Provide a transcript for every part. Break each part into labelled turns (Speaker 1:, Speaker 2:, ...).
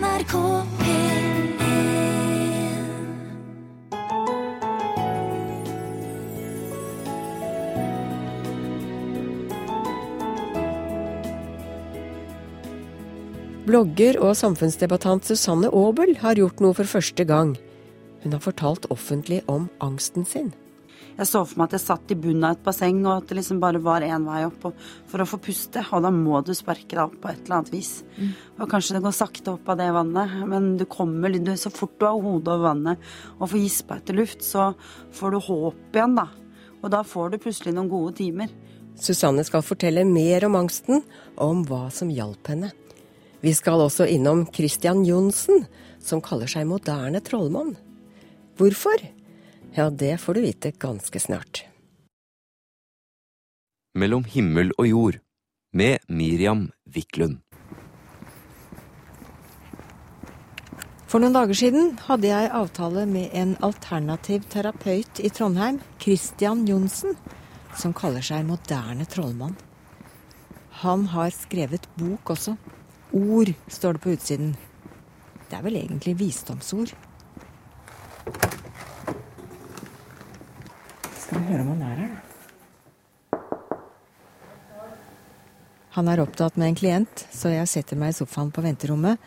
Speaker 1: NRK P1
Speaker 2: Blogger og samfunnsdebattant Susanne Aabel har gjort noe for første gang. Hun har fortalt offentlig om angsten sin.
Speaker 3: Jeg så for meg at jeg satt i bunnen av et basseng, og at det liksom bare var én vei opp for å få puste. Og da må du sparke deg opp på et eller annet vis. Og kanskje det går sakte opp av det vannet, men du kommer du, så fort du har hodet over vannet og får gispa etter luft, så får du håp igjen, da. Og da får du plutselig noen gode timer.
Speaker 2: Susanne skal fortelle mer om angsten, og om hva som hjalp henne. Vi skal også innom Christian Johnsen, som kaller seg moderne trollmann. Hvorfor? Ja, det får du vite ganske snart.
Speaker 4: Mellom himmel og jord med Miriam Wiklund.
Speaker 2: For noen dager siden hadde jeg avtale med en alternativ terapeut i Trondheim, Christian Johnsen, som kaller seg moderne trollmann. Han har skrevet bok også. Ord står det på utsiden. Det er vel egentlig visdomsord. Skal vi høre om han er her, da? Han er opptatt med en klient, så jeg setter meg i sofaen på venterommet.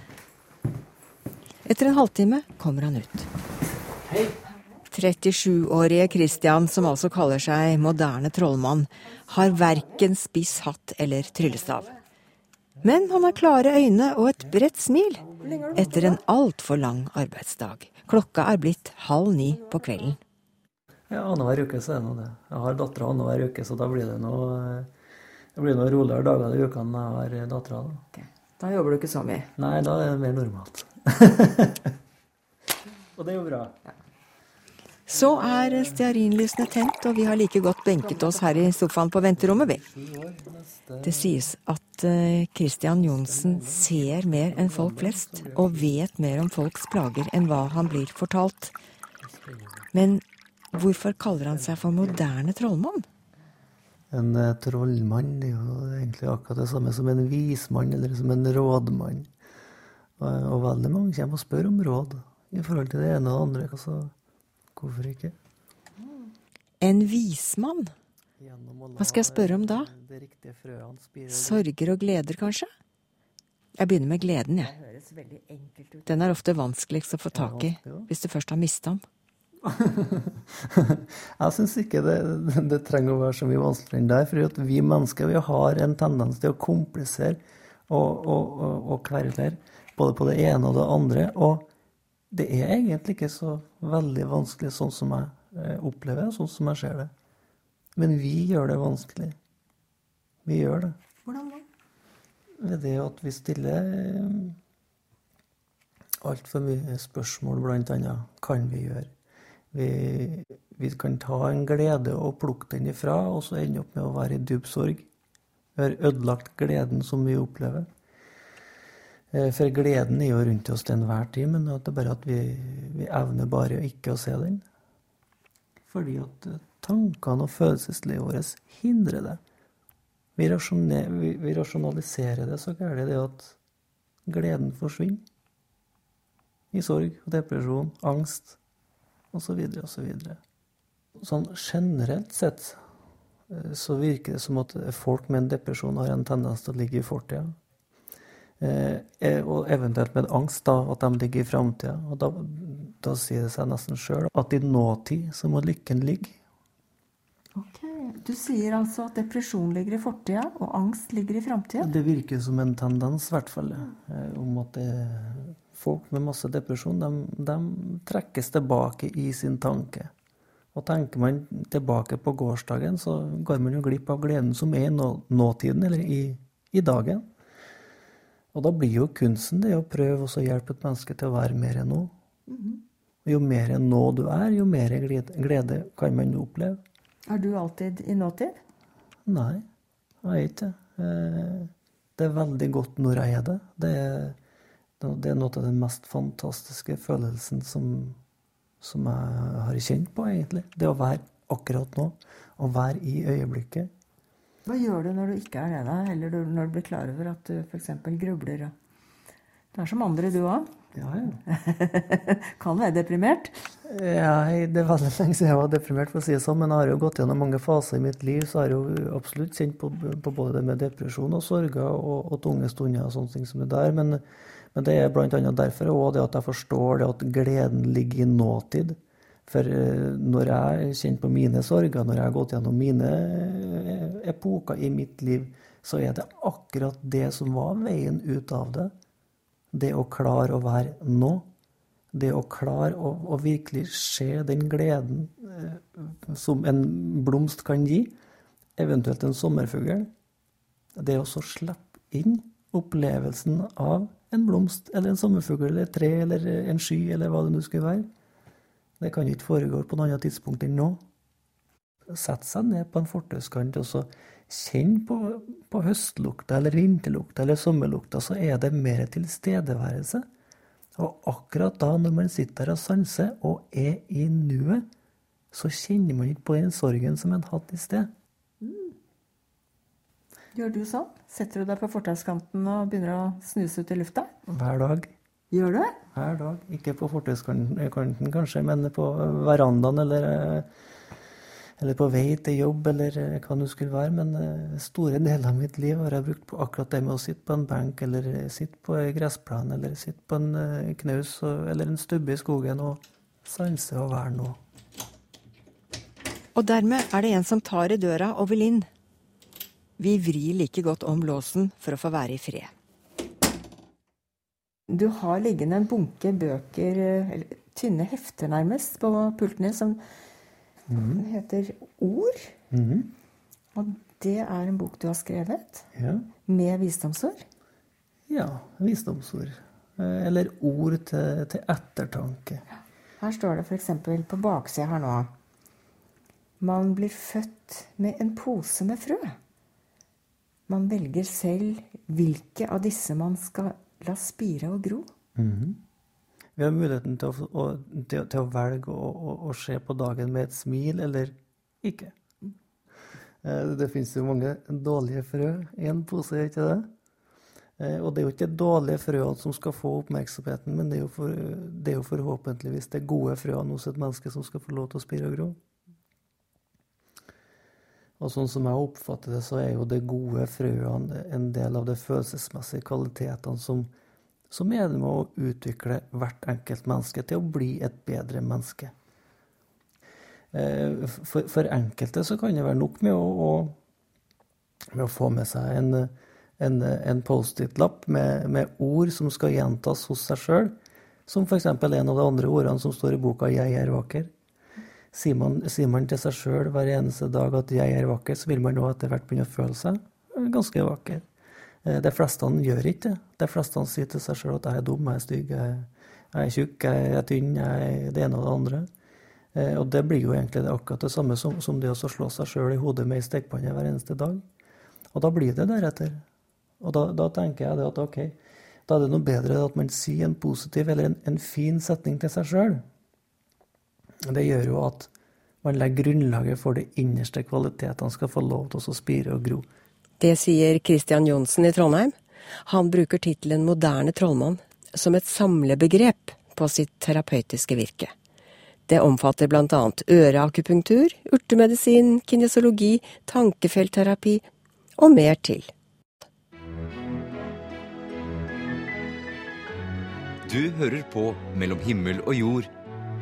Speaker 2: Etter en halvtime kommer han ut. 37-årige Christian, som altså kaller seg moderne trollmann, har verken spiss hatt eller tryllestav. Men han har klare øyne og et bredt smil etter en altfor lang arbeidsdag. Klokka er blitt halv ni på kvelden.
Speaker 5: Ja, annenhver uke så er det nå det. Jeg har dattera annenhver uke, så da blir det noe, det blir noe roligere dager i uka når jeg har dattera. Da.
Speaker 2: Da jobber du ikke så mye.
Speaker 5: Nei, da er det mer normalt. Og det er jo bra.
Speaker 2: Så er stearinlysene tent, og vi har like godt benket oss her i sofaen på venterommet, vi. Det sies at eh, Christian Johnsen ser mer enn folk flest, og vet mer om folks plager enn hva han blir fortalt. Men hvorfor kaller han seg for moderne trollmann?
Speaker 5: En eh, trollmann det er jo egentlig akkurat det samme som en vismann eller som en rådmann. Og, og veldig mange kommer og spør om råd i forhold til det ene og det andre. Altså, hvorfor ikke?
Speaker 2: En vismann? Hva skal jeg spørre om da? Sorger og gleder, kanskje? Jeg begynner med gleden, jeg. Den er ofte vanskeligst å få tak i hvis du først har mista den.
Speaker 5: Jeg syns ikke det, det trenger å være så mye vanskeligere enn det. For vi mennesker vi har en tendens til å komplisere og, og, og, og kverulere både på det ene og det andre. Og det er egentlig ikke så veldig vanskelig sånn som jeg eh, opplever det, sånn som jeg ser det. Men vi gjør det vanskelig. Vi gjør det.
Speaker 2: Hvordan da?
Speaker 5: Ved det at vi stiller altfor mye spørsmål, blant annet. Kan vi gjøre? Vi, vi kan ta en glede og plukke den ifra, og så ende opp med å være i dyp sorg. Vi har ødelagt gleden som vi opplever. Eh, For gleden er jo rundt oss til enhver tid, men det er bare at vi, vi evner bare ikke å se den. Fordi at eh, tankene og følelseslivet vårt hindrer det. Vi, vi, vi rasjonaliserer det så gærent det at gleden forsvinner. I sorg og depresjon, angst osv. osv. Sånn generelt sett eh, så virker det som at folk med en depresjon har en tendens til å ligge i fortida. Eh, og eventuelt med angst, da, at de ligger i framtida. Og da, da sier det seg nesten sjøl at i nåtid så må lykken ligge.
Speaker 2: Ok, Du sier altså at depresjon ligger i fortida, og angst ligger i framtida?
Speaker 5: Det virker som en tendens, i hvert fall, eh, om at det, folk med masse depresjon de, de trekkes tilbake i sin tanke. Og tenker man tilbake på gårsdagen, så går man jo glipp av gleden som er i nå, nåtiden, eller i, i dagen. Og da blir jo kunsten det å prøve å hjelpe et menneske til å være mer enn nå. Jo mer enn nå du er, jo mer glede, glede kan man jo oppleve.
Speaker 2: Er du alltid i nåtid?
Speaker 5: Nei, jeg er ikke det. Eh, Det er veldig godt når jeg er det. Det er, det er noe av den mest fantastiske følelsen som, som jeg har kjent på, egentlig. Det å være akkurat nå. Å være i øyeblikket.
Speaker 2: Hva gjør du når du ikke er det, da? Eller når du blir klar over at du f.eks. grubler
Speaker 6: Du er som andre, du òg.
Speaker 5: Ja, ja.
Speaker 6: Kan være deprimert.
Speaker 5: Ja, det er veldig lenge siden jeg var deprimert, for å si det sånn, men jeg har jo gått gjennom mange faser i mitt liv, så jeg har jo absolutt kjent på, på både det med depresjon og sorger og, og tunge stunder og sånne ting som er der. Men, men det er bl.a. derfor òg det at jeg forstår at gleden ligger i nåtid. For eh, når jeg kjenner på mine sorger, når jeg har gått gjennom mine eh, epoker i mitt liv, så er det akkurat det som var veien ut av det. Det å klare å være nå. Det å klare å, å virkelig se den gleden eh, som en blomst kan gi, eventuelt en sommerfugl. Det å så slippe inn opplevelsen av en blomst eller en sommerfugl eller et tre eller en sky eller hva det nå skulle være. Det kan ikke foregå på noe annet tidspunkt enn nå. Sette seg ned på en fortauskant og så kjenne på, på høstlukta eller vinterlukta eller sommerlukta, så er det mer tilstedeværelse. Og akkurat da, når man sitter der og sanser og er i nuet, så kjenner man ikke på den sorgen som man hadde i sted.
Speaker 6: Gjør du sånn? Setter du deg på fortauskanten og begynner å snuse ut i lufta?
Speaker 5: Hver dag.
Speaker 6: Gjør du?
Speaker 5: Hver dag. Ikke på fortauskanten kanskje, men på verandaen eller, eh, eller på vei til jobb eller eh, hva det skulle være. Men eh, store deler av mitt liv har jeg brukt på akkurat det med å sitte på en benk eller sitte på en gressplen eller sitte på en knaus eller en stubbe i skogen og sanse og være nå.
Speaker 6: Og dermed er det en som tar i døra og vil inn. Vi vrir like godt om låsen for å få være i fred. Du har liggende en bunke bøker, eller tynne hefter nærmest, på pulten din som heter Ord. Og det er en bok du har skrevet
Speaker 5: Ja.
Speaker 6: med visdomsord.
Speaker 5: ja, visdomsord. Eh, Eller ord til, til ettertanke.
Speaker 6: Her står det f.eks. på baksida her nå Man blir født med en pose med frø. Man velger selv hvilke av disse man skal la spire og gro.
Speaker 5: Vi har muligheten til å, å, til, til å velge å, å, se på dagen med et smil eller ikke. Eh, Det finnes jo mange dårlige frø i en pose, er ikke det? Eh, Og det er jo ikke dårlige frøene som skal få oppmerksomheten, men det er jo, for, det er jo forhåpentligvis det gode frøene hos et menneske som skal få lov til å spire og gro. Og sånn som jeg oppfatter det, så er jo det gode frøene en del av de følelsesmessige kvalitetene som, som er med å utvikle hvert enkelt menneske til å bli et bedre menneske. Eh, For, for enkelte så kan det være nok med å, å, med å få med seg en, en, en Post-It-lapp med, med ord som skal gjentas hos seg sjøl, som f.eks. en av de andre ordene som står i boka 'Jeg er vakker'. Sier man, sier man til seg sjøl hver eneste dag at 'jeg er vakker', så vil man nå etter hvert begynne å føle seg ganske vakker. Eh, De fleste gjør ikke det. De fleste sier til seg sjøl at 'jeg er dum, jeg er stygg, jeg, er tjukk, jeg er tynn', jeg er det ene og det andre. Eh, Og det blir jo egentlig det akkurat det samme som, som det å slå seg sjøl i hodet med ei stekepanne hver eneste dag. Og da blir det deretter. Og da, da tenker jeg at ok, da er det noe bedre at man sier en positiv eller en, en fin setning til seg sjøl. Det gjør jo at man legger grunnlaget for de innerste kvalitetene skal få lov til å spire og gro.
Speaker 6: Det sier Christian Johnsen i Trondheim. Han bruker tittelen moderne trollmann som et samlebegrep på sitt terapeutiske virke. Det omfatter bl.a. øreakupunktur, urtemedisin, kinesiologi, tankefeltterapi og mer til.
Speaker 4: Du hører på Mellom himmel og jord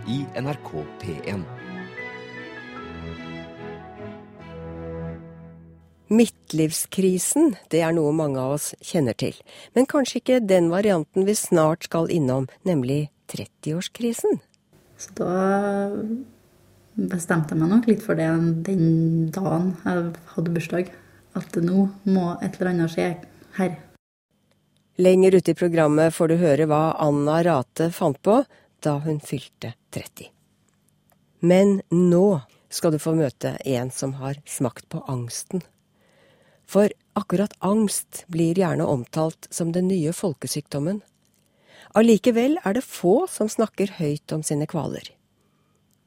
Speaker 4: i NRK P1.
Speaker 6: Midtlivskrisen, det er noe mange av oss kjenner til. Men kanskje ikke den varianten vi snart skal innom, nemlig 30-årskrisen.
Speaker 7: Så da bestemte jeg meg nok litt for det den dagen jeg hadde bursdag. At nå må et eller annet skje her.
Speaker 6: Lenger ute i programmet får du høre hva Anna Rate fant på da hun fylte 30. Men nå skal du få møte en som har smakt på angsten. For akkurat angst blir gjerne omtalt som den nye folkesykdommen. Allikevel er det få som snakker høyt om sine kvaler.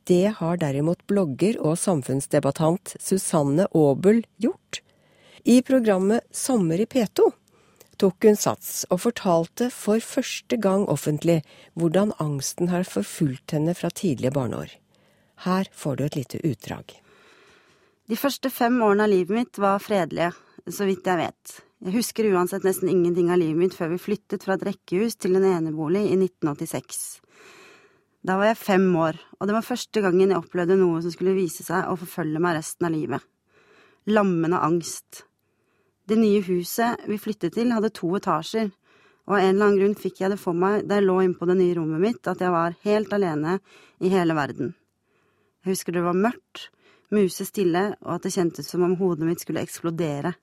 Speaker 6: Det har derimot blogger og samfunnsdebattant Susanne Aabel gjort. I programmet Sommer i P2 tok hun sats og fortalte for første gang offentlig hvordan angsten har forfulgt henne fra tidlige barneår. Her får du et lite utdrag.
Speaker 3: De første fem årene av livet mitt var fredelige, så vidt jeg vet. Jeg husker uansett nesten ingenting av livet mitt før vi flyttet fra et rekkehus til en enebolig i 1986. Da var jeg fem år, og det var første gangen jeg opplevde noe som skulle vise seg å forfølge meg resten av livet. Lammende angst. Det nye huset vi flyttet til, hadde to etasjer, og av en eller annen grunn fikk jeg det for meg da jeg lå inne på det nye rommet mitt, at jeg var helt alene i hele verden. Jeg husker det var mørkt, musestille, og at det kjentes som om hodet mitt skulle eksplodere.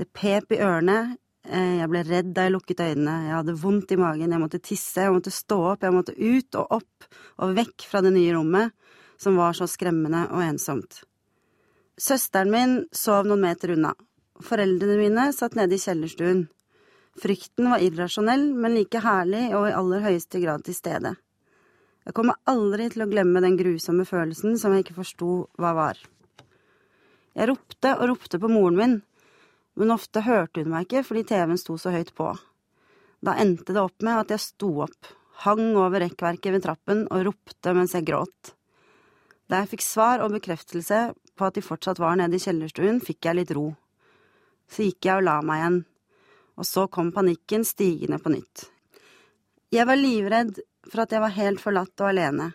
Speaker 3: Det pep i ørene, eh, jeg ble redd da jeg lukket øynene, jeg hadde vondt i magen, jeg måtte tisse, jeg måtte stå opp, jeg måtte ut og opp og vekk fra det nye rommet, som var så skremmende og ensomt. Søsteren min sov noen meter unna. Foreldrene mine satt nede i kjellerstuen. Frykten var irrasjonell, men like herlig og i aller høyeste grad til stede. Jeg kommer aldri til å glemme den grusomme følelsen som jeg ikke forsto hva var. Jeg ropte og ropte på moren min, men ofte hørte hun meg ikke fordi TV-en sto så høyt på. Da endte det opp med at jeg sto opp, hang over rekkverket ved trappen og ropte mens jeg gråt. Da jeg fikk svar og bekreftelse på at de fortsatt var nede i kjellerstuen, fikk jeg litt ro. Så gikk jeg og la meg igjen, og så kom panikken stigende på nytt. Jeg var livredd for at jeg var helt forlatt og alene.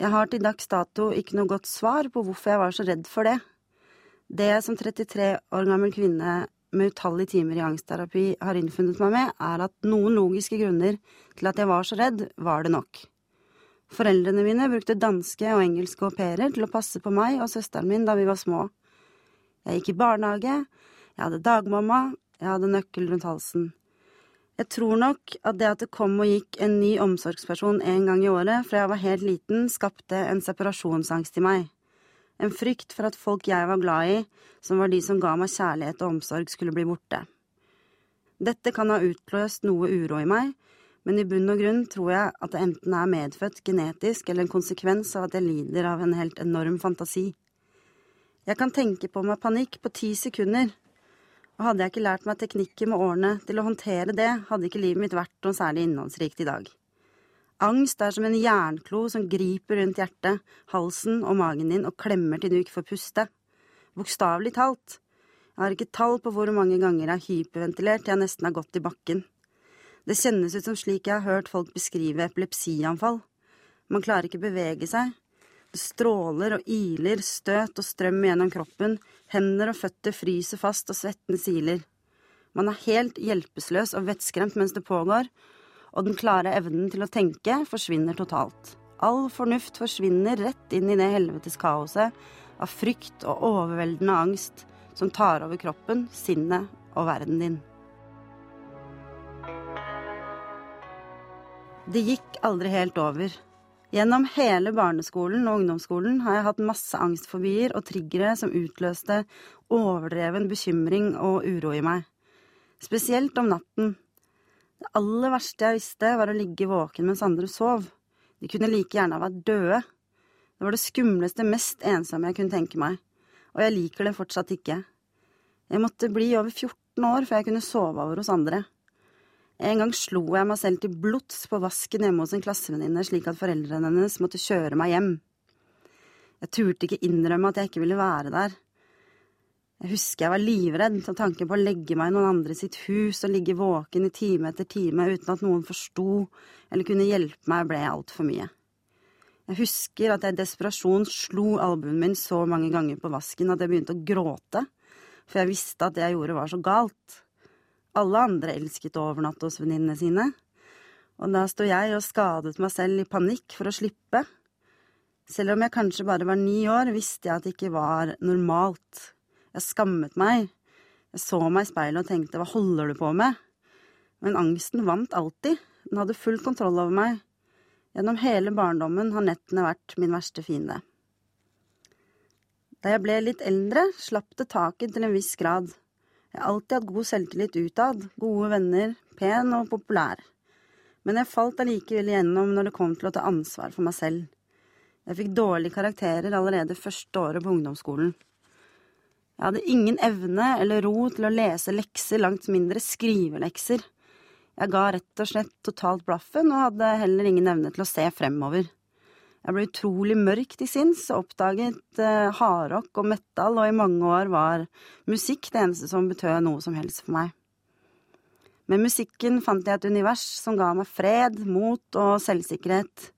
Speaker 3: Jeg har til dags dato ikke noe godt svar på hvorfor jeg var så redd for det. Det som 33 år gammel kvinne med utallige timer i angstterapi har innfunnet meg med, er at noen logiske grunner til at jeg var så redd, var det nok. Foreldrene mine brukte danske og engelske au pairer til å passe på meg og søsteren min da vi var små. Jeg gikk i barnehage, jeg hadde dagmamma, jeg hadde nøkkel rundt halsen. Jeg tror nok at det at det kom og gikk en ny omsorgsperson en gang i året fra jeg var helt liten, skapte en separasjonsangst i meg. En frykt for at folk jeg var glad i, som var de som ga meg kjærlighet og omsorg, skulle bli borte. Dette kan ha utløst noe uro i meg, men i bunn og grunn tror jeg at det enten er medfødt genetisk eller en konsekvens av at jeg lider av en helt enorm fantasi. Jeg kan tenke på meg panikk på ti sekunder, og hadde jeg ikke lært meg teknikker med årene til å håndtere det, hadde ikke livet mitt vært noe særlig innholdsrikt i dag. Angst er som en jernklo som griper rundt hjertet, halsen og magen din og klemmer til du ikke får puste. Bokstavelig talt. Jeg har ikke tall på hvor mange ganger jeg har hyperventilert til jeg nesten har gått i bakken. Det kjennes ut som slik jeg har hørt folk beskrive epilepsianfall. Man klarer ikke bevege seg, stråler og iler, støt og strøm gjennom kroppen, hender og føtter fryser fast og svetten siler. Man er helt hjelpeløs og vettskremt mens det pågår, og den klare evnen til å tenke forsvinner totalt. All fornuft forsvinner rett inn i det helvetes kaoset av frykt og overveldende angst som tar over kroppen, sinnet og verden din. Det gikk aldri helt over. Gjennom hele barneskolen og ungdomsskolen har jeg hatt masse angstfobier og triggere som utløste overdreven bekymring og uro i meg. Spesielt om natten. Det aller verste jeg visste, var å ligge våken mens andre sov. De kunne like gjerne ha vært døde. Det var det skumleste, mest ensomme jeg kunne tenke meg, og jeg liker det fortsatt ikke. Jeg måtte bli over 14 år før jeg kunne sove over hos andre. En gang slo jeg meg selv til blods på vasken hjemme hos en klassevenninne slik at foreldrene hennes måtte kjøre meg hjem. Jeg turte ikke innrømme at jeg ikke ville være der. Jeg husker jeg var livredd av tanken på å legge meg i noen andre sitt hus og ligge våken i time etter time uten at noen forsto eller kunne hjelpe meg, ble altfor mye. Jeg husker at jeg i desperasjon slo albuen min så mange ganger på vasken at jeg begynte å gråte, for jeg visste at det jeg gjorde var så galt. Alle andre elsket å overnatte hos venninnene sine, og da sto jeg og skadet meg selv i panikk for å slippe. Selv om jeg kanskje bare var ni år, visste jeg at det ikke var normalt. Jeg skammet meg. Jeg så meg i speilet og tenkte hva holder du på med? Men angsten vant alltid. Den hadde full kontroll over meg. Gjennom hele barndommen har nettene vært min verste fiende. Da jeg ble litt eldre, slapp det taket til en viss grad. Jeg har alltid hatt god selvtillit utad, gode venner, pen og populær. Men jeg falt allikevel igjennom når det kom til å ta ansvar for meg selv. Jeg fikk dårlige karakterer allerede første året på ungdomsskolen. Jeg hadde ingen evne eller ro til å lese lekser, langt mindre skrivelekser. Jeg ga rett og slett totalt blaffen, og hadde heller ingen evne til å se fremover. Jeg ble utrolig mørk til sinns og oppdaget eh, hardrock og metal, og i mange år var musikk det eneste som betød noe som helst for meg. Med musikken fant jeg et univers som ga meg fred, mot og selvsikkerhet.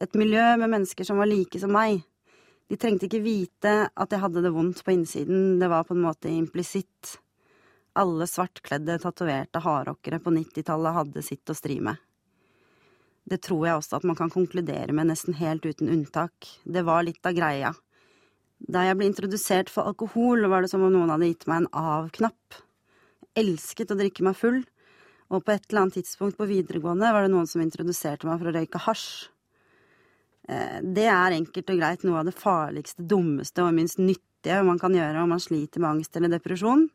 Speaker 3: Et miljø med mennesker som var like som meg. De trengte ikke vite at jeg hadde det vondt på innsiden, det var på en måte implisitt. Alle svartkledde, tatoverte hardrockere på nittitallet hadde sitt å stri med. Det tror jeg også at man kan konkludere med nesten helt uten unntak. Det var litt av greia. Da jeg ble introdusert for alkohol, var det som om noen hadde gitt meg en av-knapp. Elsket å drikke meg full, og på et eller annet tidspunkt på videregående var det noen som introduserte meg for å røyke hasj. Eh, det er enkelt og greit noe av det farligste, dummeste og minst nyttige man kan gjøre om man sliter med angst eller depresjon.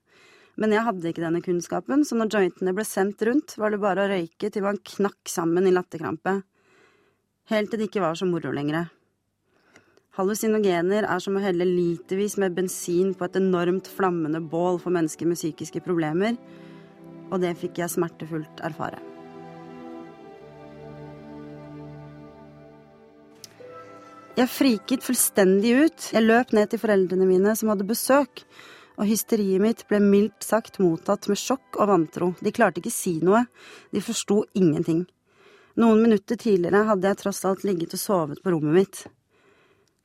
Speaker 3: Men jeg hadde ikke denne kunnskapen, så når jointene ble sendt rundt, var det bare å røyke til man knakk sammen i latterkrampe. Helt til det ikke var så moro lenger. Hallusinogener er som å helle litervis med bensin på et enormt flammende bål for mennesker med psykiske problemer, og det fikk jeg smertefullt erfare. Jeg friket fullstendig ut. Jeg løp ned til foreldrene mine som hadde besøk, og hysteriet mitt ble mildt sagt mottatt med sjokk og vantro. De klarte ikke si noe, de forsto ingenting. Noen minutter tidligere hadde jeg tross alt ligget og sovet på rommet mitt.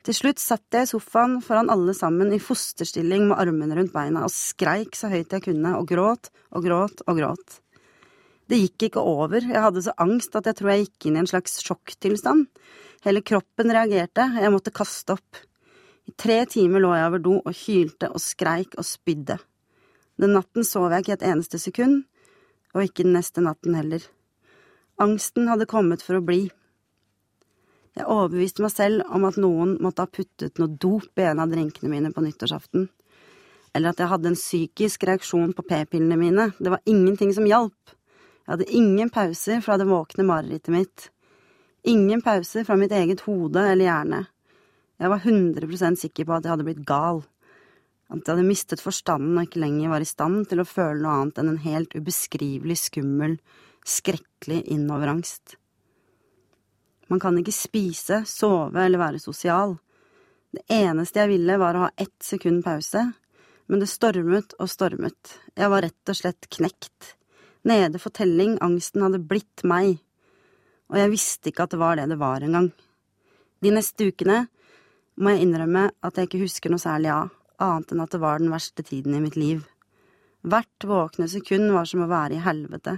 Speaker 3: Til slutt satt jeg i sofaen foran alle sammen i fosterstilling med armene rundt beina og skreik så høyt jeg kunne og gråt og gråt og gråt. Det gikk ikke over, jeg hadde så angst at jeg tror jeg gikk inn i en slags sjokktilstand. Hele kroppen reagerte, jeg måtte kaste opp. I tre timer lå jeg over do og hylte og skreik og spydde. Den natten sov jeg ikke et eneste sekund, og ikke den neste natten heller. Angsten hadde kommet for å bli. Jeg overbeviste meg selv om at noen måtte ha puttet noe dop i en av drinkene mine på nyttårsaften, eller at jeg hadde en psykisk reaksjon på p-pillene mine, det var ingenting som hjalp. Jeg hadde ingen pauser fra det våkne marerittet mitt. Ingen pauser fra mitt eget hode eller hjerne. Jeg var 100% sikker på at jeg hadde blitt gal, at jeg hadde mistet forstanden og ikke lenger var i stand til å føle noe annet enn en helt ubeskrivelig skummel, skrekkelig innoverangst. Man kan ikke spise, sove eller være sosial. Det eneste jeg ville var å ha ett sekund pause, men det stormet og stormet, jeg var rett og slett knekt. Nede for telling, angsten hadde blitt meg, og jeg visste ikke at det var det det var engang. De neste ukene må jeg innrømme at jeg ikke husker noe særlig av, annet enn at det var den verste tiden i mitt liv. Hvert våkne sekund var som å være i helvete,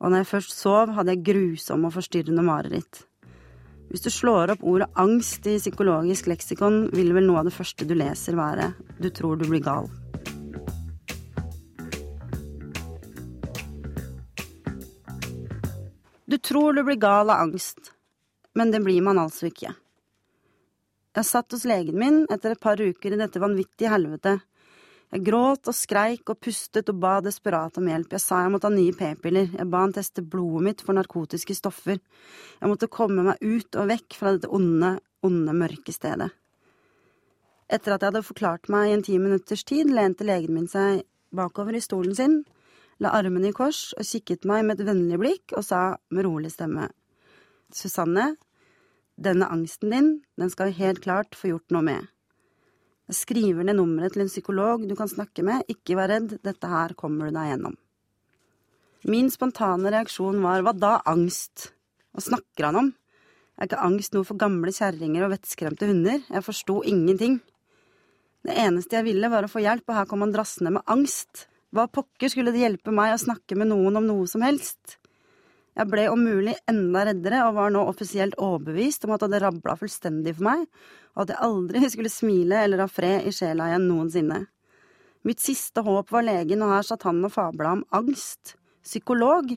Speaker 3: og når jeg først sov, hadde jeg grusomme og forstyrrende mareritt. Hvis du slår opp ordet angst i psykologisk leksikon, vil vel noe av det første du leser være du tror du blir gal. Du tror du blir gal av angst, men det blir man altså ikke. Jeg satt hos legen min etter et par uker i dette vanvittige helvete. Jeg gråt og skreik og pustet og ba desperat om hjelp. Jeg sa jeg måtte ha nye p-piller, jeg ba han teste blodet mitt for narkotiske stoffer. Jeg måtte komme meg ut og vekk fra dette onde, onde, mørke stedet. Etter at jeg hadde forklart meg i en ti minutters tid, lente legen min seg bakover i stolen sin, la armene i kors og kikket meg med et vennlig blikk og sa med rolig stemme, Susanne, denne angsten din, den skal vi helt klart få gjort noe med. Jeg skriver ned nummeret til en psykolog du kan snakke med, ikke vær redd, dette her kommer du deg gjennom. Min spontane reaksjon var hva da angst? Hva snakker han om? Er ikke angst noe for gamle kjerringer og vettskremte hunder? Jeg forsto ingenting. Det eneste jeg ville var å få hjelp, og her kom han drassende med angst. Hva pokker skulle det hjelpe meg å snakke med noen om noe som helst? Jeg ble om mulig enda reddere og var nå offisielt overbevist om at det hadde rabla fullstendig for meg, og at jeg aldri skulle smile eller ha fred i sjela igjen noensinne. Mitt siste håp var legen, og her satt han og fabla om angst. Psykolog.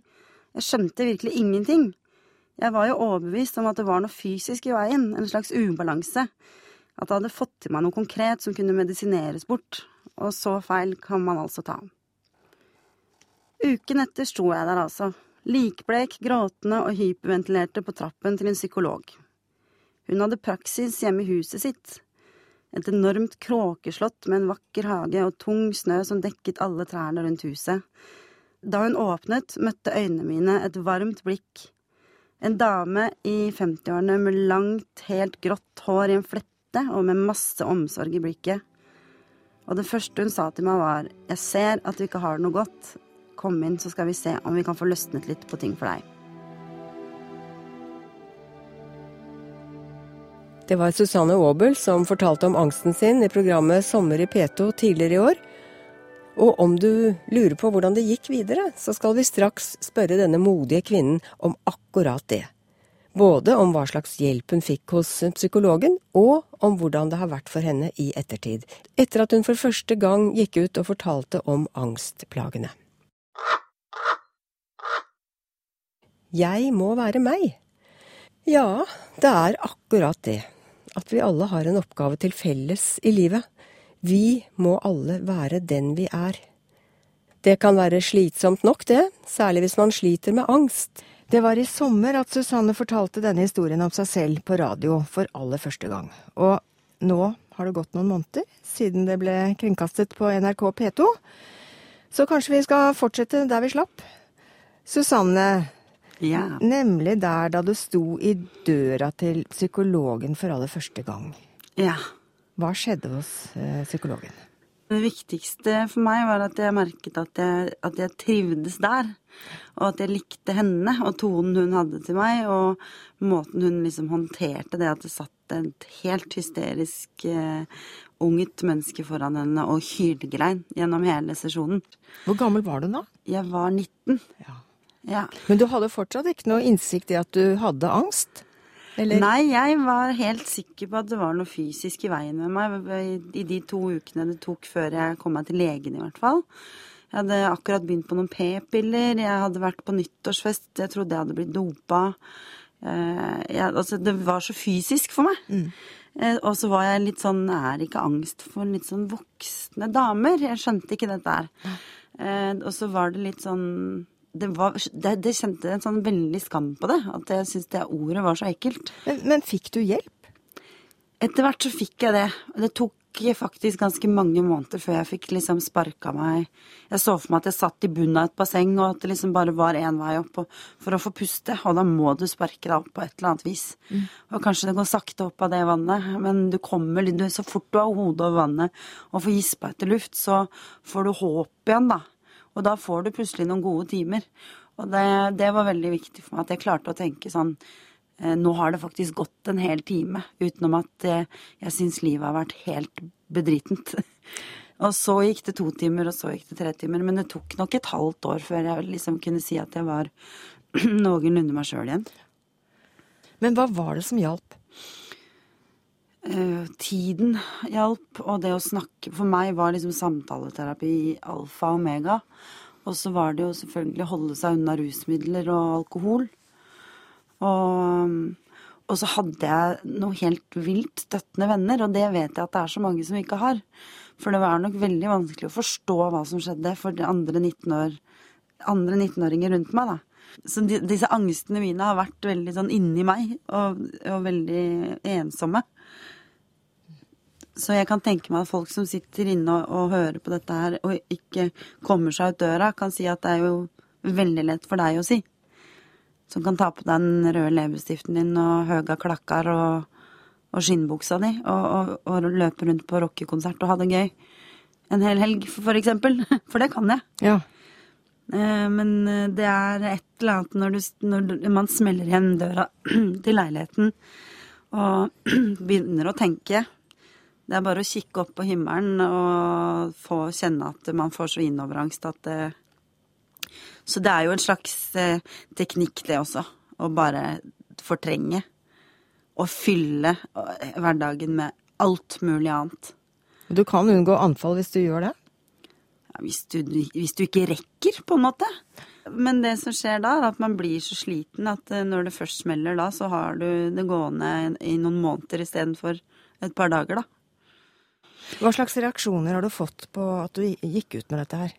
Speaker 3: Jeg skjønte virkelig ingenting. Jeg var jo overbevist om at det var noe fysisk i veien, en slags ubalanse, at jeg hadde fått til meg noe konkret som kunne medisineres bort, og så feil kan man altså ta. Uken etter sto jeg der altså, likblek, gråtende og hyperventilerte på trappen til en psykolog. Hun hadde praksis hjemme i huset sitt. Et enormt kråkeslott med en vakker hage og tung snø som dekket alle trærne rundt huset. Da hun åpnet, møtte øynene mine et varmt blikk. En dame i 50-årene med langt, helt grått hår i en flette og med masse omsorg i blikket. Og det første hun sa til meg var, jeg ser at du ikke har det noe godt. Kom inn, så skal vi se om vi kan få løsnet litt på ting for deg.
Speaker 6: Det var Susanne Aabel som fortalte om angsten sin i programmet Sommer i P2 tidligere i år. Og om du lurer på hvordan det gikk videre, så skal vi straks spørre denne modige kvinnen om akkurat det. Både om hva slags hjelp hun fikk hos psykologen, og om hvordan det har vært for henne i ettertid, etter at hun for første gang gikk ut og fortalte om angstplagene. Jeg må være meg. Ja, det er akkurat det. At vi alle har en oppgave til felles i livet. Vi må alle være den vi er. Det kan være slitsomt nok, det, særlig hvis man sliter med angst. Det var i sommer at Susanne fortalte denne historien om seg selv på radio for aller første gang. Og nå har det gått noen måneder siden det ble kringkastet på NRK P2. Så kanskje vi skal fortsette der vi slapp. Susanne,
Speaker 3: Ja.
Speaker 6: nemlig der da du sto i døra til psykologen for aller første gang.
Speaker 3: ja.
Speaker 6: Hva skjedde hos eh, psykologen?
Speaker 3: Det viktigste for meg var at jeg merket at jeg, at jeg trivdes der. Og at jeg likte henne og tonen hun hadde til meg, og måten hun liksom håndterte det at det satt et helt hysterisk eh, ungt menneske foran henne og hylgrein gjennom hele sesjonen.
Speaker 6: Hvor gammel var du da?
Speaker 3: Jeg var 19.
Speaker 6: Ja.
Speaker 3: Ja.
Speaker 6: Men du hadde fortsatt ikke noe innsikt i at du hadde angst? Eller?
Speaker 3: Nei, jeg var helt sikker på at det var noe fysisk i veien med meg i- de to ukene det tok før jeg kom meg til legen, i hvert fall. Jeg hadde akkurat begynt på noen p-piller, jeg hadde vært på nyttårsfest, jeg trodde jeg hadde blitt dopa. Eh, jeg, altså, det var så fysisk for meg. Mm. og så var jeg litt sånn Er ikke angst for litt sånn voksne damer? Jeg skjønte ikke dette her. Eh, og så var det litt sånn det, var, det, det kjente en sånn veldig skam på det. At jeg syntes det ordet var så ekkelt.
Speaker 6: Men, men fikk du hjelp?
Speaker 3: Etter hvert så fikk jeg det. Det tok faktisk ganske mange måneder før jeg fikk liksom sparka meg Jeg så for meg at jeg satt i bunnen av et basseng, og at det liksom bare var én vei opp og, for å få puste. Og da må du sparke deg opp på et eller annet vis. Og kanskje det går sakte opp av det vannet, men du kommer du, Så fort du har hodet over vannet og får gispa etter luft, så får du håp igjen, da. Og da får du plutselig noen gode timer. Og det, det var veldig viktig for meg at jeg klarte å tenke sånn eh, Nå har det faktisk gått en hel time utenom at eh, jeg syns livet har vært helt bedritent. Og så gikk det to timer, og så gikk det tre timer. Men det tok nok et halvt år før jeg liksom kunne si at jeg var noenlunde meg sjøl igjen.
Speaker 6: Men hva var det som hjalp?
Speaker 3: Eh, tiden hjalp, og det å snakke For meg var liksom samtaleterapi alfa og omega. Og så var det jo selvfølgelig å holde seg unna rusmidler og alkohol. Og, og så hadde jeg noe helt vilt støttende venner, og det vet jeg at det er så mange som ikke har. For det var nok veldig vanskelig å forstå hva som skjedde for de andre 19-åringer 19 rundt meg, da. Så de, disse angstene mine har vært veldig sånn inni meg, og, og veldig ensomme. Så jeg kan tenke meg at folk som sitter inne og, og hører på dette her, og ikke kommer seg ut døra, kan si at det er jo veldig lett for deg å si. Som kan ta på deg den røde leppestiften din og høga klakkar og, og skinnbuksa di og, og, og løpe rundt på rockekonsert og ha det gøy. En hel helg, for eksempel. For det kan jeg.
Speaker 6: Ja.
Speaker 3: Eh, Men eh, det er et eller annet når, du, når man smeller igjen døra til leiligheten og begynner å tenke. Det er bare å kikke opp på himmelen og få kjenne at man får så innoverangst at det Så det er jo en slags eh, teknikk, det også. Å bare fortrenge. Og fylle eh, hverdagen med alt mulig annet.
Speaker 6: Du kan unngå anfall hvis du gjør det?
Speaker 3: Ja, hvis, du, hvis du ikke rekker, på en måte. Men det som skjer da, er at man blir så sliten at eh, når det først smeller da, så har du det gående i noen måneder istedenfor et par dager, da.
Speaker 6: Hva slags reaksjoner har du fått på at du gikk ut med dette her?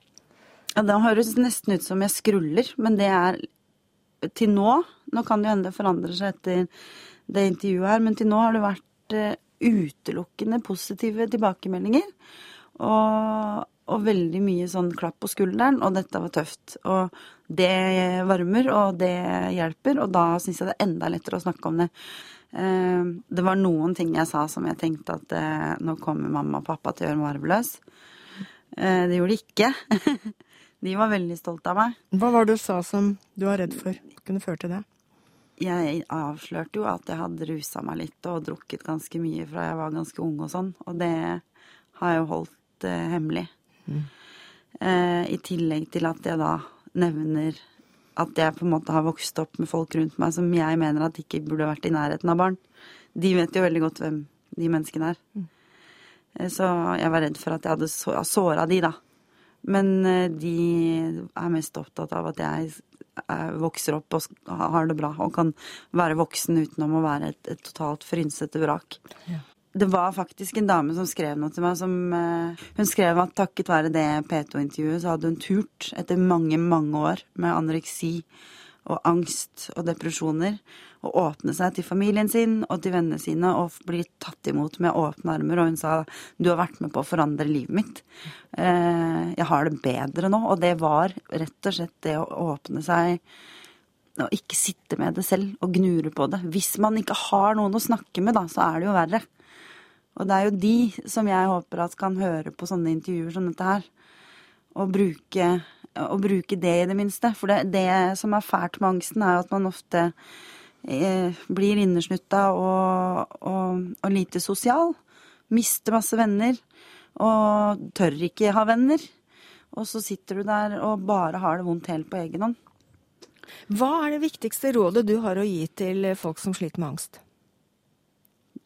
Speaker 3: Ja, Det høres nesten ut som jeg skruller, men det er til nå Nå kan det jo hende det forandrer seg etter det intervjuet her, men til nå har det vært eh, utelukkende positive tilbakemeldinger. Og, og veldig mye sånn klapp på skulderen, og dette var tøft. Og det varmer, og det hjelper, og da syns jeg det er enda lettere å snakke om det. Eh, Det var noen ting jeg sa som jeg tenkte at eh, nå kommer mamma og pappa til å gjøre meg arveløs. Eh, Det gjorde de ikke. De var veldig stolte av meg.
Speaker 6: Hva var det du sa som du var redd for kunne føre til det?
Speaker 3: Jeg avslørte jo at jeg hadde rusa meg litt og drukket ganske mye fra jeg var ganske ung og sånn, og det har jeg jo holdt hemmelig. Mm. I tillegg til at jeg da nevner at jeg på en måte har vokst opp med folk rundt meg som jeg mener at ikke burde vært i nærheten av barn. De vet jo veldig godt hvem de menneskene er. Eh, Så jeg var redd for at jeg hadde så- såra de, da. Men eh, de er mest opptatt av at jeg eh, vokser opp og har det bra og kan være voksen utenom å være et, et totalt frynsete vrak. Det var faktisk en dame som skrev noe til meg som uh, Hun skrev at takket være det P2-intervjuet så hadde hun turt, etter mange, mange år med anoreksi og angst og depresjoner, å åpne seg til familien sin og til vennene sine og bli tatt imot med åpne armer. Og hun sa du har vært med på å forandre livet mitt. Uh, jeg har det bedre nå. Og det var rett og slett det å åpne seg og ikke sitte med det selv og gnure på det. Hvis man ikke har noen å snakke med, da, så er det jo verre. Og det er jo de som jeg håper at kan høre på sånne intervjuer som dette her. Og bruke, og bruke det i det minste. For det, det som er fælt med angsten, er jo at man ofte eh, blir inneslutta og, og, og lite sosial. Mister masse venner. Og tør ikke ha venner. Og så sitter du der og bare har det vondt helt på egen hånd.
Speaker 6: Hva er det viktigste rådet du har å gi til folk som sliter med angst?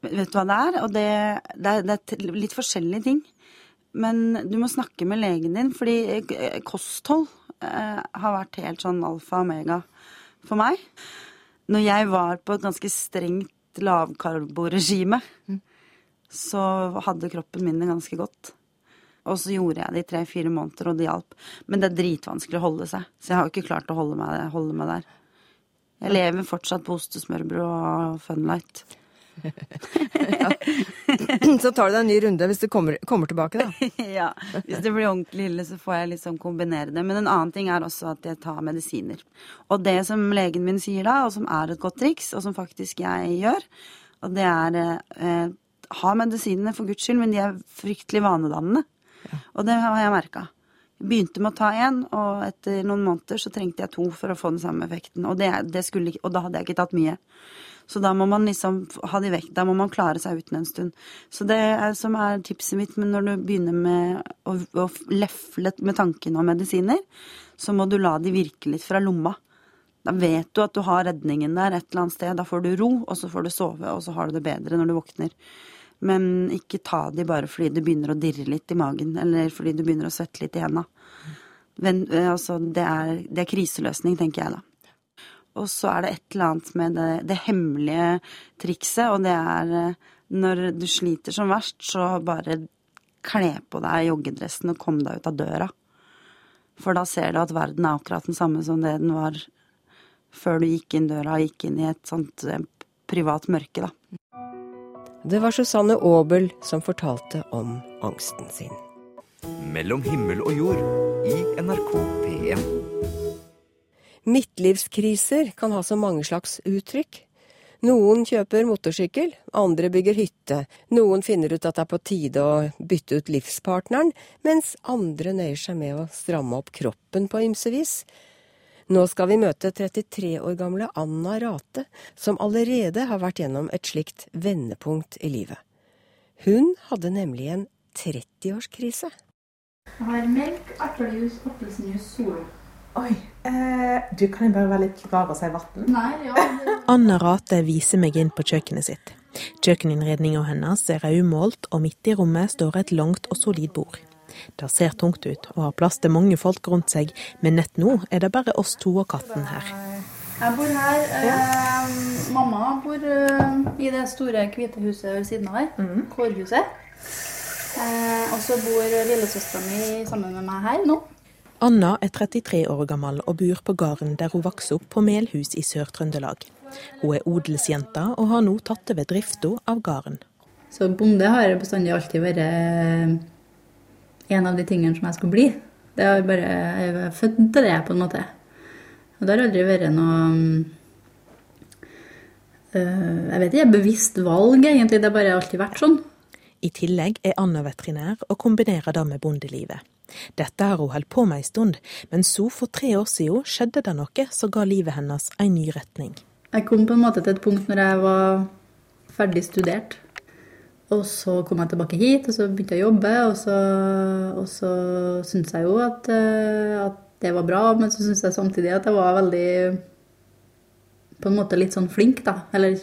Speaker 3: Vet du hva det er? Og det, det, er, det er litt forskjellige ting. Men du må snakke med legen din, fordi eh, kosthold eh, har vært helt sånn alfa og omega for meg. Når jeg var på et ganske strengt lavkarboregime, så hadde kroppen min det ganske godt. Og så gjorde jeg det i tre-fire måneder, og det hjalp. Men det er dritvanskelig å holde seg, så jeg har jo ikke klart å holde meg, holde meg der. Jeg lever fortsatt på ostesmørbrød og Funlight.
Speaker 6: Så tar du deg en ny runde hvis du kommer, kommer tilbake, da.
Speaker 3: ja, hvis det blir ordentlig ille, så får jeg liksom kombinere det. Men en annen ting er også at jeg tar medisiner. Og det som legen min sier da, og som er et godt triks, og som faktisk jeg gjør, og det er eh, ha medisinene for guds skyld, men de er fryktelig vanedannende. Og det har jeg merka. Begynte med å ta én, og etter noen måneder så trengte jeg to for å få den samme effekten. Og, det, det skulle, og da hadde jeg ikke tatt mye. Så da må man liksom ha de vekk. Da må man klare seg uten en stund. Så det er, som er tipset mitt men når du begynner med å, å lefle med tankene om medisiner, så må du la de virke litt fra lomma. Da vet du at du har redningen der et eller annet sted. Da får du ro, og så får du sove, og så har du det bedre når du våkner. Men ikke ta de bare fordi du begynner å dirre litt i magen, eller fordi du begynner å svette litt i henda. Eh, altså, det, det er kriseløsning, tenker jeg da. Og så er det et eller annet med det, det hemmelige trikset, og det er eh, når du sliter som verst, så bare kle på deg joggedressen og kom deg ut av døra. For da ser du at verden er akkurat den samme som det den var før du gikk inn døra og gikk inn i et sånt eh, privat mørke, da.
Speaker 6: Det var Susanne Aabel som fortalte om angsten sin.
Speaker 4: Mellom himmel og jord i NRK P1.
Speaker 6: Midtlivskriser kan ha så mange slags uttrykk. Noen kjøper motorsykkel, andre bygger hytte, noen finner ut at det er på tide å bytte ut livspartneren, mens andre nøyer seg med å stramme opp kroppen på ymse vis. Nå skal vi møte 33 år gamle Anna Rate, som allerede har vært gjennom et slikt vendepunkt i livet. Hun hadde nemlig en 30-årskrise.
Speaker 7: Jeg har melk, eplejus, appelsinjuice, Solo.
Speaker 8: Oi. Eh, du, kan jeg bare være litt rar og si vann?
Speaker 7: Ja.
Speaker 9: Anna Rate viser meg inn på kjøkkenet sitt. Kjøkkeninnredninga hennes er rødmålt, og midt i rommet står et langt og solid bord. Det ser tungt ut og har plass til mange folk rundt seg, men nett nå er det bare oss to og katten her.
Speaker 7: Jeg bor her. Eh, mamma bor eh, i det store hvite huset ved siden av her. Kårhuset. Eh, og så bor lillesøstera mi sammen med meg her nå.
Speaker 9: Anna er 33 år gammel og bor på gården der hun vokste opp på Melhus i Sør-Trøndelag. Hun er odelsjenta og har nå tatt over drifta av gården.
Speaker 7: Så bonde har bestandig alltid vært eh, en av de tingene som jeg skulle bli. Det har bare, Jeg er født til det, på en måte. Og det har aldri vært noe eh, Jeg vet ikke, bevisst valg, egentlig. Det har bare alltid vært sånn.
Speaker 9: I tillegg er Anna veterinær og kombinerer det med bondelivet. Dette har hun holdt på med en stund, men så for tre år siden skjedde det noe som ga livet hennes en ny retning.
Speaker 7: Jeg kom på en måte til et punkt når jeg var ferdig studert. Og så kom jeg tilbake hit, og så begynte jeg å jobbe. Og så, så syntes jeg jo at, eh, at det var bra, men så syntes jeg samtidig at jeg var veldig På en måte litt sånn flink, da. Eller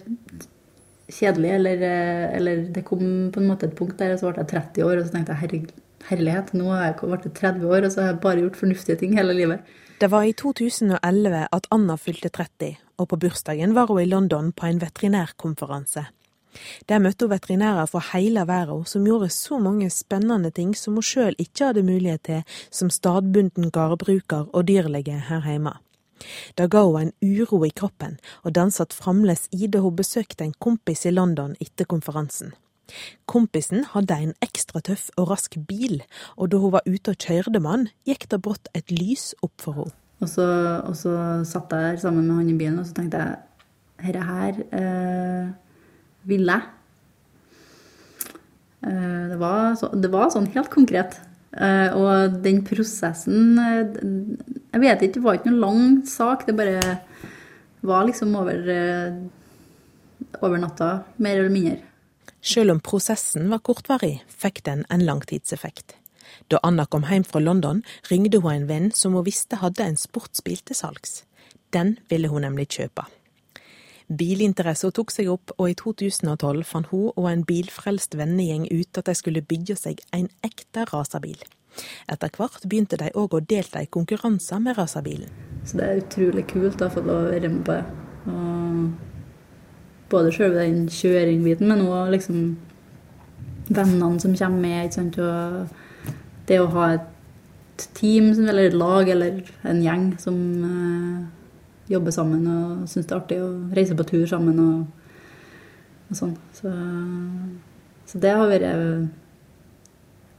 Speaker 7: kjedelig. Eller, eh, eller det kom på en måte et punkt der, og så ble jeg 30 år, og så tenkte jeg herregud, herlighet, nå har jeg blitt 30 år, og så har jeg bare gjort fornuftige ting hele livet.
Speaker 9: Det var i 2011 at Anna fylte 30, og på bursdagen var hun i London på en veterinærkonferanse. Der møtte hun veterinærer fra hele verden som gjorde så mange spennende ting som hun sjøl ikke hadde mulighet til som stadbunden gårdbruker og dyrlege her hjemme. Det ga hun en uro i kroppen, og den satt fremdeles i da hun besøkte en kompis i London etter konferansen. Kompisen hadde en ekstra tøff og rask bil, og da hun var ute og kjørte han, gikk det brått et lys opp for henne.
Speaker 7: Og så, og så satt jeg der sammen med han i bilen, og så tenkte jeg Herre her eh, vil jeg. Eh, det, var så, det var sånn helt konkret. Eh, og den prosessen eh, Jeg vet ikke, det var ikke noen lang sak. Det bare var liksom over, eh, over natta, mer eller mindre.
Speaker 9: Selv om prosessen var kortvarig, fikk den en langtidseffekt. Da Anna kom hjem fra London, ringte hun en venn som hun visste hadde en sportsbil til salgs. Den ville hun nemlig kjøpe. Bilinteressen tok seg opp, og i 2012 fant hun og en bilfrelst vennegjeng ut at de skulle bygge seg en ekte racerbil. Etter hvert begynte de òg å delta i konkurranser med racerbilen.
Speaker 7: Det er utrolig kult å få lov å være med på det. Både selve den kjøringbiten, men òg liksom vennene som kommer med. ikke sant, og det å ha et team, eller et lag, eller en gjeng som uh, jobber sammen og syns det er artig å reise på tur sammen og, og sånn. Så, så, det har vært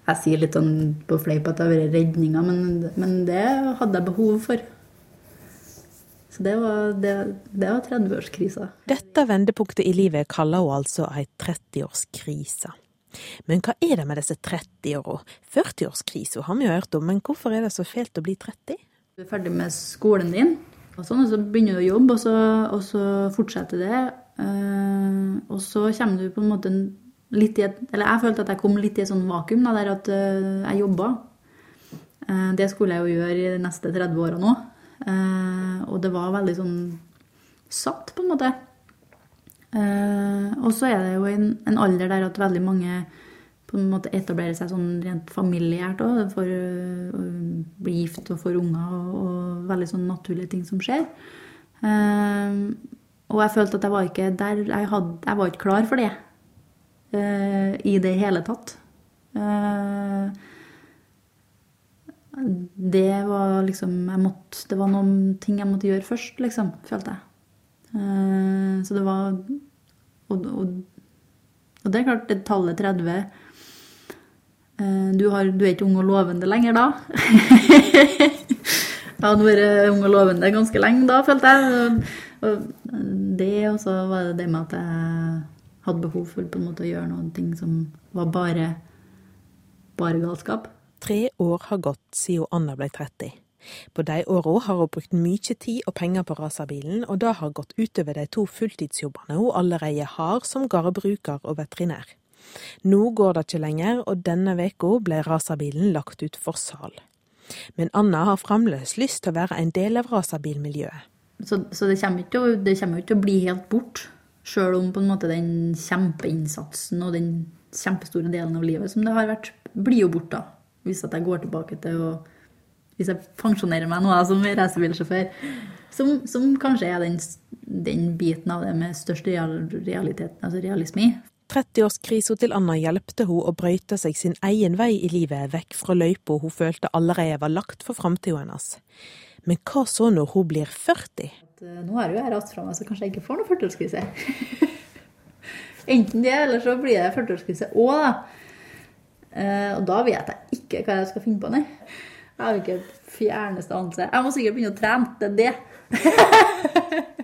Speaker 7: Jeg sier litt sånn på fleip at det har vært redninga, men, men, det hadde jeg behov for. Så det var, det, det var 30-årskrisa.
Speaker 9: Dette vendepunktet i livet kaller hun altså ei 30-årskrise. Men hva er det med disse 30-åra? 40-årskrisa har vi jo hørt om, men hvorfor er det så fælt å bli 30?
Speaker 7: Du er ferdig med skolen din, og, sånn, og så begynner du å jobbe, og så, og så fortsetter det. Uh, og så kommer du på en måte litt i et Eller jeg følte at jeg kom litt i et sånn vakuum da, der at uh, jeg jobba. Uh, det skulle jeg jo gjøre i de neste 30 åra nå. Og det var veldig sånn satt, på en måte. og så er det jo en, en alder der at veldig mange på en måte etablere seg sånn rent familiært òg. For å bli gift og for unger og, og, veldig sånn naturlige ting som skjer. Uh, og jeg følte at jeg var ikke der Jeg, hadde, jeg var ikke klar for det uh, i det hele tatt. Uh, det var liksom måtte, Det var noen ting jeg måtte gjøre først, liksom, følte jeg. så det var og, og, og det er klart, det tallet 30 Eh, du, har, du, er ikke ung og lovende lenger da. jeg hadde vært ung og lovende ganske lenge da, følte jeg. Og det, og så var det det med at jeg hadde behov for på en måte å gjøre noen ting som var bare, bare galskap.
Speaker 9: Tre år har gått siden Anna ble 30. På de åra har hun brukt mye tid og penger på racerbilen, og det har gått utover de to fulltidsjobbene hun allerede har som gårdbruker og veterinær. Nå går det ikke lenger, og denne veka ble racerbilen lagt ut for sal. Men Anna har fremdeles lyst til å være en del av racerbilmiljøet.
Speaker 7: Så, så det, kommer ikke, det kommer ikke å bli helt bort, sjøl om på en måte den kjempeinnsatsen og den kjempestore delen av livet som det har vært, blir jo borte. Hvis jeg går tilbake til å Hvis jeg pensjonerer meg nå som racerbilsjåfør, som, som, kanskje er den, den, biten av det med størst realitet, altså realisme i.
Speaker 9: 30-årskrisa til Anna hjelpte hun å brøyte seg sin egen vei i livet vekk fra løypa hun følte allerede var lagt for framtida hennes. Men hva så når hun blir 40?
Speaker 7: Nå er jo jeg rast fra meg, så kanskje jeg ikke får noen 40-årskrise. Enten det, eller så blir det 40-årskrise òg, da. Eh, og da vet jeg ikke hva jeg skal finne på, nei. Jeg har ikke fjerneste anelse. Jeg må sikkert begynne å trene. Det er det.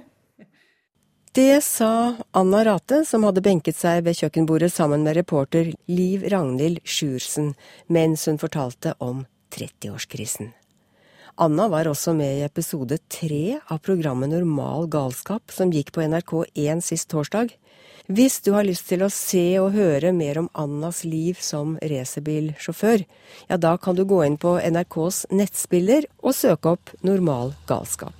Speaker 6: Det sa Anna Rate, som hadde benket seg ved kjøkkenbordet sammen med reporter Liv Ragnhild Sjursen mens hun fortalte om 30-årskrisen. Anna var også med i episode tre av programmet Normal galskap, som gikk på NRK1 sist torsdag. Hvis du har lyst til å se og høre mer om Annas liv som racerbilsjåfør, ja da kan du gå inn på NRKs nettspiller og søke opp Normal galskap.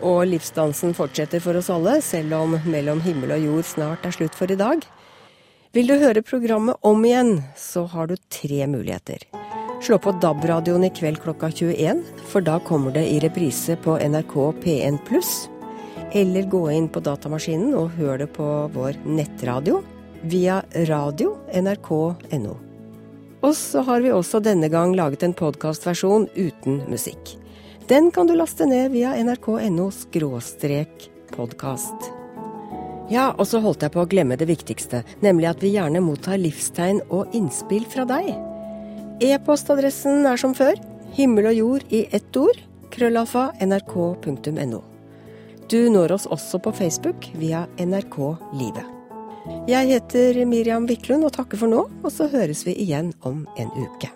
Speaker 6: Og livsdansen fortsetter for oss alle, selv om Mellom himmel og jord snart er slutt for i dag. Vil du høre programmet om igjen, så har du tre muligheter. Slå på DAB-radioen i kveld klokka 21, for da kommer det i reprise på NRK P1 pluss. Eller gå inn på datamaskinen og hør det på vår nettradio via radio nrk.no. Og så har vi også denne gang laget en podkastversjon uten musikk. Den kan du laste ned via nrk.no podkast. Ja, og så holdt jeg på å glemme det viktigste, nemlig at vi gjerne mottar livstegn og innspill fra deg. E-postadressen er som før himmel og jord i ett ord krøllalfa nrk.no. Du når oss også på Facebook via NRK Livet. Jeg heter Miriam Wiklund og takker for nå, og så høres vi igjen om en uke.